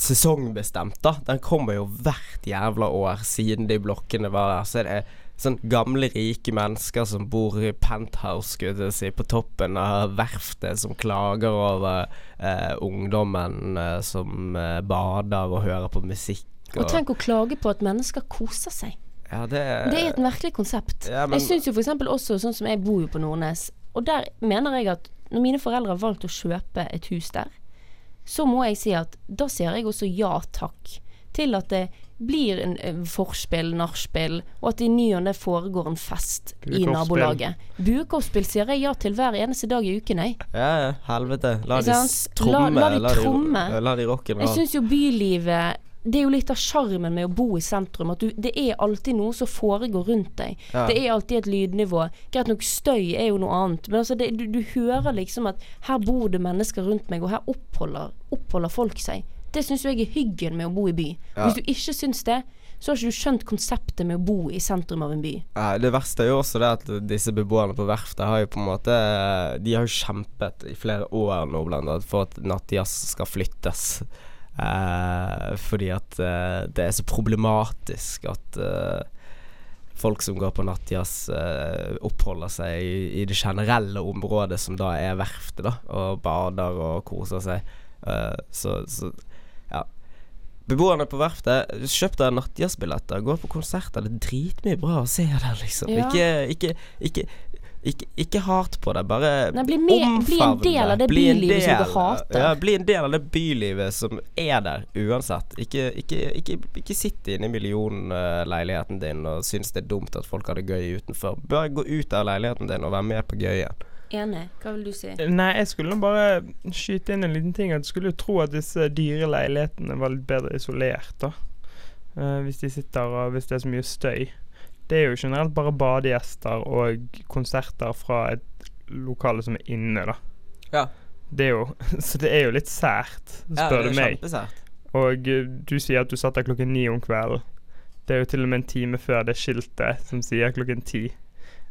sesongbestemt, da. Den kommer jo hvert jævla år siden de blokkene var der. Så er det sånn gamle, rike mennesker som bor i penthouse, skulle jeg si, på toppen av verftet, som klager over eh, ungdommen eh, som eh, bader og hører på musikk. Og, og tenk å klage på at mennesker koser seg. Ja, det, det er et merkelig konsept. Ja, men, jeg syns jo f.eks. også, sånn som jeg bor jo på Nordnes, og der mener jeg at når mine foreldre har valgt å kjøpe et hus der, så må jeg si at da sier jeg også ja takk til at det blir en forspill, nachspiel, og at i ny og ne foregår en fest i nabolaget. Buekorpsspill sier jeg ja til hver eneste dag i uken, jeg. Ja, ja, helvete. La de tromme. La, la, de tromme. La de, la de rock'n'roll. Jeg syns jo bylivet det er jo litt av sjarmen med å bo i sentrum. At du, det er alltid noe som foregår rundt deg. Ja. Det er alltid et lydnivå. Greit nok, støy er jo noe annet. Men altså det, du, du, hører liksom at her bor det mennesker rundt meg, og her oppholder, oppholder folk seg. Det syns jeg er hyggen med å bo i by. Ja. Hvis du ikke syns det, så har ikke du skjønt konseptet med å bo i sentrum av en by. Ja, det verste er jo også det at disse beboerne på verftet har jo på en måte De har jo kjempet i flere år nå, blant annet, for at Nattjazz skal flyttes. Uh, fordi at eh, det er så problematisk at eh, folk som går på nattjazz, oppholder seg i, i, det generelle området som da er verftet, da, og bader og koser seg. så, så ja. Beboerne på verftet, kjøp deg nattjazzbilletter, gå på konserter. Det er dritmye bra å se der, liksom. Ja. Ikke, ikke, ikke, ikke, ikke hat på det, bare Nei, bli, med, bli en del av det bylivet som du hater. Ja, bli en del av det bylivet som er der uansett. Ikke, ikke, ikke, ikke sitt inne i millionleiligheten din og synes det er dumt at folk har det gøy utenfor. Bare gå ut av leiligheten din og være med på gøyen. Enig. Hva vil du si? Nei, jeg skulle nå bare skyte inn en liten ting. At jeg skulle tro at disse dyre leilighetene var litt bedre isolert, da. Uh, hvis de sitter og Hvis det er så mye støy det er jo generelt bare badegjester og konserter fra et lokale som er inne, da. Ja. Det er jo Så det er jo litt sært, spør ja, du meg. Kjempesært. Og uh, du sier at du satt der klokken ni om kvelden. Det er jo til og med en time før det skiltet som sier klokken ti.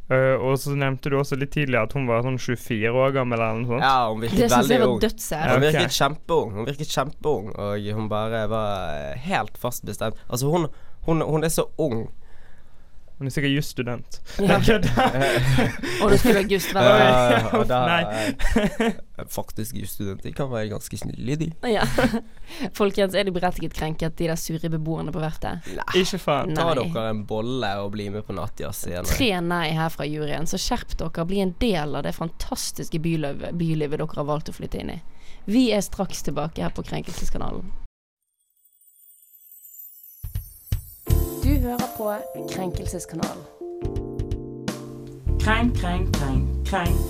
Uh, og så nevnte du også litt tidligere at hun var sånn 24 år gammel eller noe sånt. Ja, hun virket veldig ung. Dødsær. Hun virket okay. kjempeung. Hun virket kjempeung, og hun bare var helt fast bestemt. Altså, hun, hun, hun er så ung hun er sikkert jusstudent. Ja. og du skulle just være ja, da, Nei. Faktisk jusstudenter kan være ganske snille, de. Ja. Folkens, er de berettiget krenket, de der sure beboerne på verftet? Nei. Ikke faen. Ta dere en bolle og bli med på nattjazz igjen. Tre nei her fra juryen, så skjerp dere. Bli en del av det fantastiske bylivet, bylivet dere har valgt å flytte inn i. Vi er straks tilbake her på Krenkelseskanalen. Hører på Krenkelseskanalen. Krenk, krenk, krenk, krenk.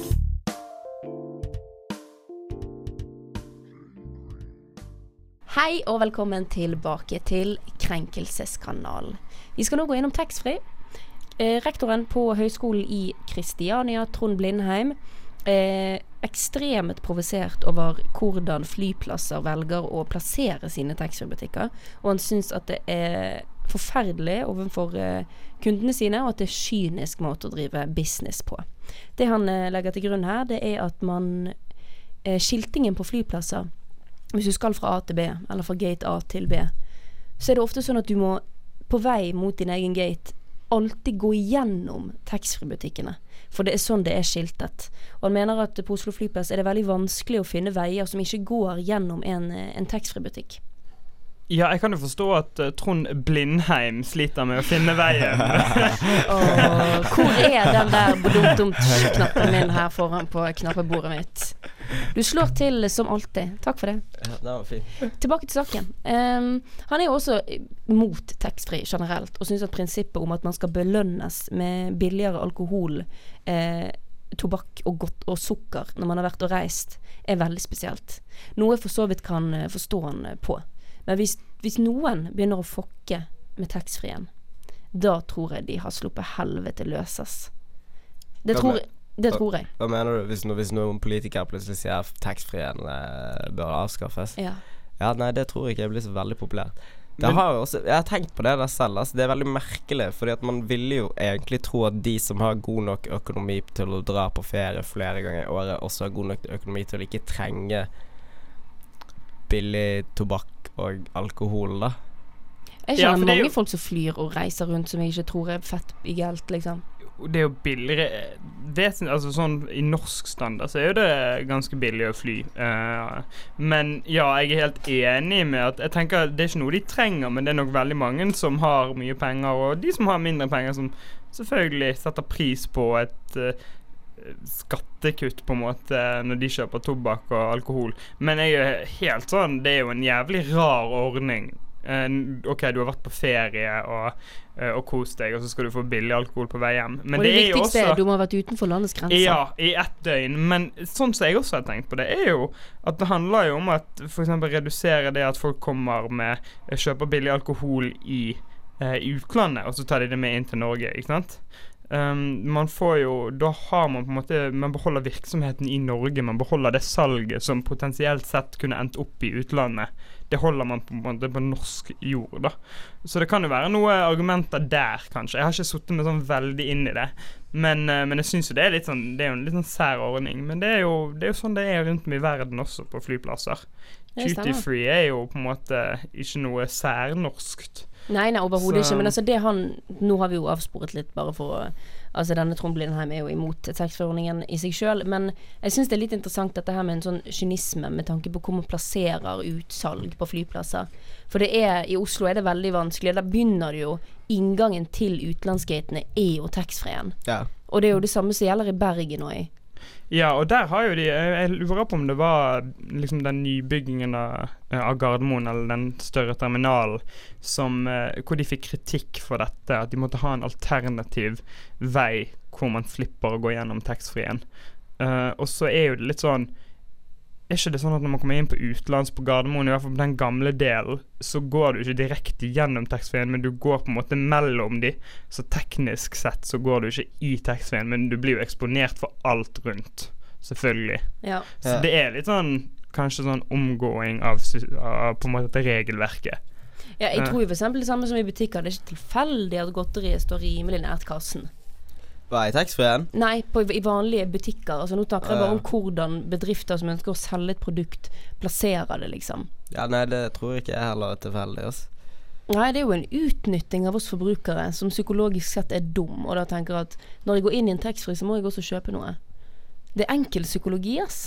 Hei og velkommen tilbake til Krenkelseskanalen. Vi skal nå gå innom taxfree. Eh, rektoren på Høgskolen i Kristiania, Trond Blindheim, er ekstremt provosert over hvordan flyplasser velger å plassere sine taxfree-butikker, og han syns at det er forferdelig overfor eh, kundene sine, og at det er kynisk måte å drive business på. Det han eh, legger til grunn her, det er at man eh, Skiltingen på flyplasser, hvis du skal fra A til B, eller fra gate A til B, så er det ofte sånn at du må på vei mot din egen gate alltid gå igjennom taxfree-butikkene. For det er sånn det er skiltet. Og han mener at på Oslo flyplass er det veldig vanskelig å finne veier som ikke går gjennom en, en taxfree-butikk. Ja, jeg kan jo forstå at uh, Trond Blindheim sliter med å finne veien. oh, hvor er den der dumt-dumt-knappen min her foran på knappebordet mitt? Du slår til som alltid. Takk for det. Ja, det var fint. Tilbake til saken. Um, han er jo også mot taxfree generelt, og syns at prinsippet om at man skal belønnes med billigere alkohol, eh, tobakk og godt og sukker når man har vært og reist, er veldig spesielt. Noe jeg for så vidt kan eh, forstå han eh, på. Men hvis, hvis noen begynner å fokke med taxfree-en, da tror jeg de har sluppet helvete løses. Det Hva tror, det tror jeg. Hva mener du hvis, no, hvis noen politikere plutselig sier at taxfree-en eh, bør avskaffes? Ja. Ja, nei, det tror jeg ikke blir så veldig populært. Det Men- har også, jeg har tenkt på det der selv. Altså, det er veldig merkelig. Fordi at man ville jo egentlig tro at de som har god nok økonomi til å dra på ferie flere ganger i året, også har god nok økonomi til å ikke trenge billig tobakk og alkohol, da. Jeg kjenner ja, mange jo- folk som flyr og reiser rundt som jeg ikke tror er fett ideelt, liksom. Det er jo billigere det, altså sånn I norsk standard så er jo det ganske billig å fly. Uh, men ja, jeg er helt enig med at Jeg tenker Det er ikke noe de trenger, men det er nok veldig mange som har mye penger, og de som har mindre penger, som selvfølgelig setter pris på et eh, skattekutt, på en måte, når de kjøper tobakk og alkohol. Men jeg er helt sånn Det er jo en jævlig rar ordning. Eh, OK, du har vært på ferie og, eh, og kost deg, og så skal du få billig alkohol på vei hjem. Men og det, det, er jo viktigste også er du må ha vært utenfor landets grenser. ja, i ett døgn. Men sånn som jeg også har tenkt på det, er jo at det handler jo om at f.eks. redusere det at folk kommer med eh, kjøper billig alkohol i, eh, i utlandet, og så tar de det med inn til Norge, ikke sant? Um, man får jo Da har man på en måte Man beholder virksomheten i Norge. Man beholder det salget som potensielt sett kunne endt opp i utlandet. Det holder man på en måte på norsk jord, da. Så det kan jo være noen argumenter der, kanskje. Jeg har ikke sittet meg sånn veldig inn i det. Men, uh, men jeg syns jo det er litt sånn Det er jo en litt sånn sær ordning. Men det er jo, det er jo sånn det er rundt om i verden også, på flyplasser. Duty free er jo på en måte ikke noe særnorskt. Nei, nei, overhodet ikke. Men altså, det han Nå har vi jo avsporet litt, bare for å Altså, denne Trond Blindheim er jo imot taxfree-ordningen i seg sjøl, men jeg syns det er litt interessant dette her med en sånn kynisme med tanke på hvor man plasserer utsalg på flyplasser. For det er I Oslo er det veldig vanskelig. Der begynner det jo Inngangen til utenlandsgatene er jo taxfree-en. Ja. Og det er jo det samme som gjelder i Bergen òg. Ja, og der har jo de Jeg lurer på om det var liksom den nybyggingen av, av Gardermoen, eller den større terminalen, som, eh, hvor de fikk kritikk for dette. At de måtte ha en alternativ vei hvor man slipper å gå gjennom taxfree-en. Uh, og så er jo det litt sånn Er ikke det sånn at når man kommer inn på utenlands på Gardermoen, i hvert fall på den gamle delen, så går du ikke direkte gjennom taxfree-en, men du går på en måte mellom de. Så teknisk sett så går du ikke i taxfree-en, men du blir jo eksponert for alt rundt. Selvfølgelig. Ja. Så det er litt sånn kanskje sånn omgåing av, av på en måte regelverket. ja, jeg tror jo eksempel det samme som i butikker. Det er ikke tilfeldig at godteriet står rimelig nært kassen. Hva I taxfree-en? Nei, på, i vanlige butikker. Altså Nå snakker jeg bare om hvordan bedrifter som ønsker å selge et produkt, plasserer det, liksom. Ja, nei, det tror ikke jeg heller er tilfeldig. Altså. Nei, det er jo en utnytting av oss forbrukere som psykologisk sett er dum, og da tenker jeg at når jeg går inn i en taxfree, så må jeg også kjøpe noe. Det er enkel psykologi, ass.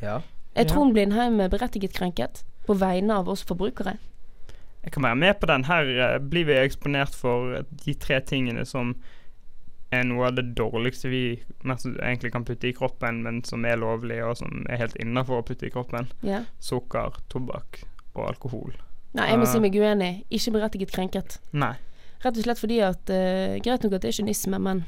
Ja. Er Ja. Trond Blindheim berettiget krenket på vegne av oss forbrukere? Jeg kan være med på den. Her eh, blir vi eksponert for de tre tingene som er noe av det dårligste vi egentlig kan putte i kroppen, men som er lovlig, og som er helt innafor å putte i kroppen. Ja. Sukker, tobakk og alkohol. Nei, jeg må Ah. si meg uenig. Ikke berettiget krenket. Nei. Rett og slett fordi at uh, Greit nok at det er kynisme, men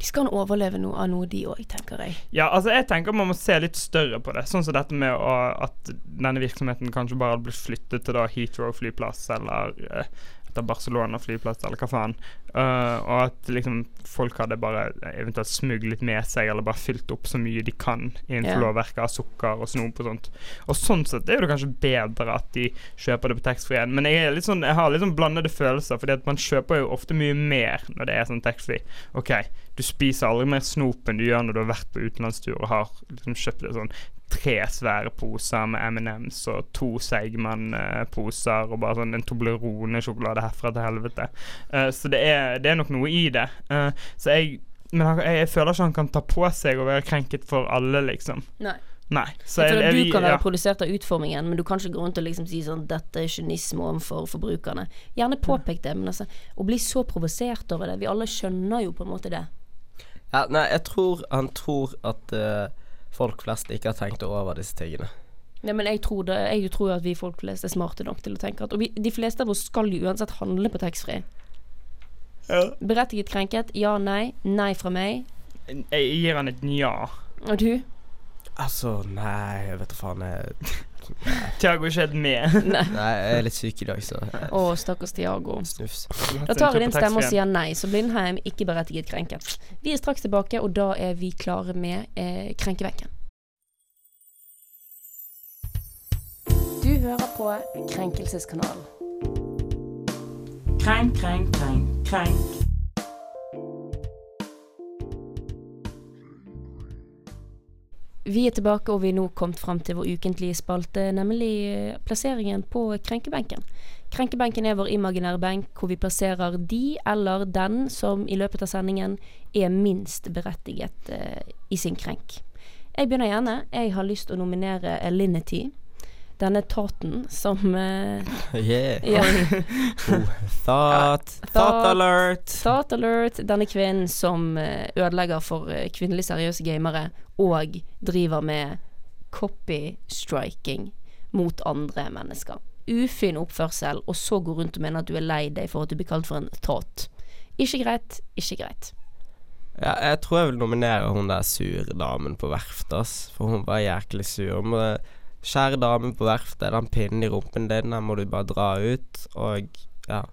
de skal nå overleve noe av noe, de òg, tenker jeg. Ja, altså jeg tenker man må se litt større på det. Sånn som dette med å, at denne virksomheten kanskje bare hadde blitt flyttet til da Heathrow flyplass eller uh, etter Barcelona flyplass eller hva faen. Uh, og at liksom folk hadde bare eventuelt smuglet med seg eller bare fylt opp så mye de kan innenfor yeah. lovverket av sukker og snop og sånt. Og sånn sett er det kanskje bedre at de kjøper det på taxfree igjen, Men jeg, sånn, jeg har litt sånn blandede følelser, fordi at man kjøper jo ofte mye mer når det er sånn taxfree. OK, du spiser aldri mer snop enn du gjør når du har vært på utenlandstur og har liksom kjøpt det sånn tre svære poser med M&M's og to Seigman-poser og bare sånn en Toblerone-sjokolade herfra til helvete. Uh, så det er, det er nok noe i det. Uh, så jeg men han, jeg, jeg føler ikke han kan ta på seg å være krenket for alle, liksom. Nei. Nei. Så Jeg jeg, du kan være ja. produsert av utformingen, men du kan ikke gå rundt og liksom si sånn 'Dette er kynisme overfor forbrukerne'. Gjerne påpek det, men altså Å bli så provosert over det Vi alle skjønner jo på en måte det. Ja, nei, jeg tror han tror at eh, folk flest ikke har tenkt over disse tingene. Nei, men jeg tror, det, jeg tror at vi folk flest er smarte nok til å tenke at Og vi, de fleste av oss skal jo uansett handle på taxfree. Berettiget krenket? Ja, nei. Nei fra meg. Jeg gir han et nja. Og du? Altså, nei, jeg vet da faen. Jeg, Tiago er ikke helt med. Nei. nei, jeg er litt syk i dag, så Å, stakkars Tiago. snufs. Da tar jeg din stemme og sier nei, så Blindheim ikke berettiget krenket. Vi er straks tilbake, og da er vi klare med eh, Krenkebenken. Du hører på Krenkelseskanalen. Krenk, krenk, krenk, krenk. Vi er tilbake, og vi er nå kommet fram til vår ukentlige spalte, nemlig eh, plasseringen på krenkebenken. Krenkebenken er vår imaginære benk hvor vi plasserer de eller den som i løpet av sendingen er minst berettiget eh, i sin krenk. Jeg begynner gjerne. Jeg har lyst til å nominere Alinity. Denne etaten som uh, Yeah. ja, Thought. Thought alert. Thought alert. Denne kvinnen som eh, ødelegger for kvinnelig seriøse gamere og driver med copystriking mot andre mennesker. Ufin oppførsel, og så gå rundt og mene at du er lei deg for at du blir kalt for en thought. Ikke greit, ikke greit. Ja, jeg tror jeg vil nominere hun der sure damen på verftet, ass. For hun var jæklig sur. Men Kjære dame på verftet, den pinnen i rumpen din, den må du bare dra ut, og ja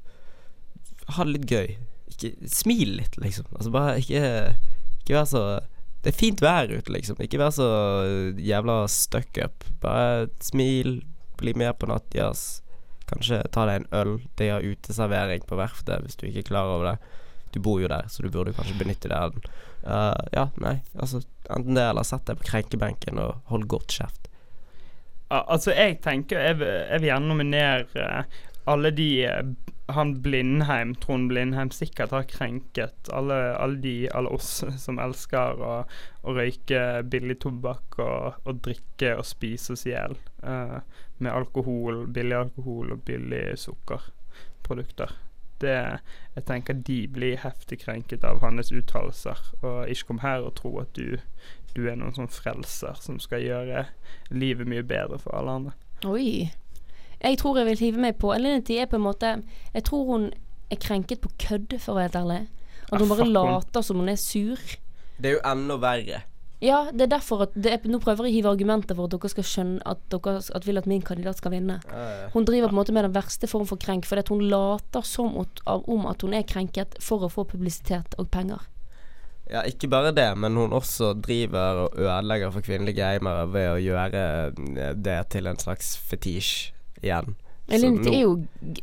Ha det litt gøy. Ikke Smil litt, liksom. Altså bare ikke Ikke vær så Det er fint vær ute, liksom. Ikke vær så jævla stuck up. Bare smil, bli med på nattjazz. Kanskje ta deg en øl. De har uteservering på verftet, hvis du ikke er klar over det. Du bor jo der, så du burde kanskje benytte deg av den. Uh, ja, nei, altså Enten det, eller sett deg på krenkebenken og hold godt kjeft. Al altså, jeg tenker Jeg jeg vil gjerne nominere eh, alle de eh, han Blindheim, Trond Blindheim, sikkert har krenket. Alle, alle de, alle oss som elsker å, å røyke billig tobakk og, og drikke og spise oss i hjel uh, med alkohol, billig alkohol og billig sukkerprodukter. Det, jeg tenker de blir heftig krenket av hans uttalelser. Og ikke kom her og tro at du, du er noen sånn frelser som skal gjøre livet mye bedre for alle andre. Oi. Jeg tror jeg vil hive meg på Elinity er på en måte Jeg tror hun er krenket på kødd, for å være helt ærlig. At hun bare later som hun er sur. Det er jo enda verre. Ja, det er derfor at det er, Nå prøver jeg å hive argumenter for at dere skal skjønne at dere at vil at min kandidat skal vinne. Hun driver på en måte med den verste form for krenk, fordi at hun later som om at hun er krenket for å få publisitet og penger. Ja, ikke bare det, men hun også driver og ødelegger for kvinnelige gamere ved å gjøre eh, det til en slags fetisj igjen. Elin, det er jo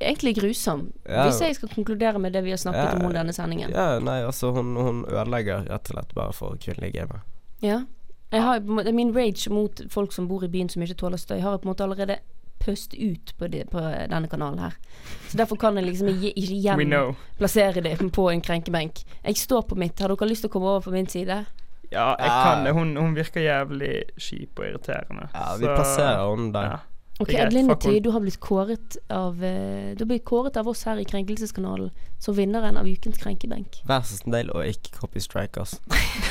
egentlig grusom, Ja. hvis jeg skal konkludere med det vi har snakket Ja, om hun denne sendingen. Ja, nei, altså hun, hun ødelegger rett og slett bare for kvinnelige gamere. Ja. Jeg har, min rage mot folk som bor i byen som ikke tåler støy, har jeg på en måte allerede pøst ut på, de, på denne kanalen her. Så derfor kan jeg liksom ikke, igjen plassere dem på en krenkebenk. Jeg står på mitt. Har dere lyst til å komme over på min side? Ja, jeg Ja. kan det. Hun, hun virker jævlig kjip og irriterende. Ja, vi Så- plasserer henne der. Ja. Ok, Adlinity, du har blitt kåret av eh, Du har blitt kåret av oss her i Krenkelseskanalen som vinneren av ukens krenkebenk. Vær så snill og ikke copystrike oss.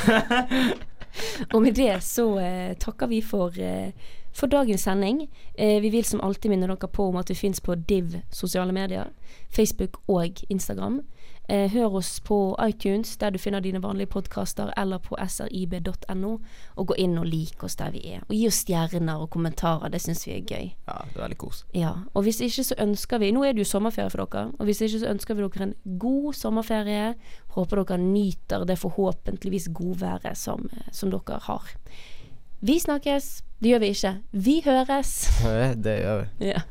Og med det så eh, takker vi for, eh, for dagens sending. Eh, vi vil som alltid minne dere på om at vi finnes på Div sosiale medier. Facebook og Instagram. Eh, hør oss på iTunes, der du finner dine vanlige podkaster, eller på srib.no. Og gå inn og like oss der vi er. Og gi oss stjerner og kommentarer, det syns vi er gøy. Ja, det er veldig kos. Ja, og hvis ikke så ønsker vi Nå er det jo sommerferie for dere, og hvis ikke så ønsker vi dere en god sommerferie. Håper dere nyter det forhåpentligvis godværet som, eh, som dere har. Vi snakkes. Det gjør vi ikke. Vi høres. Det gjør vi. Ja.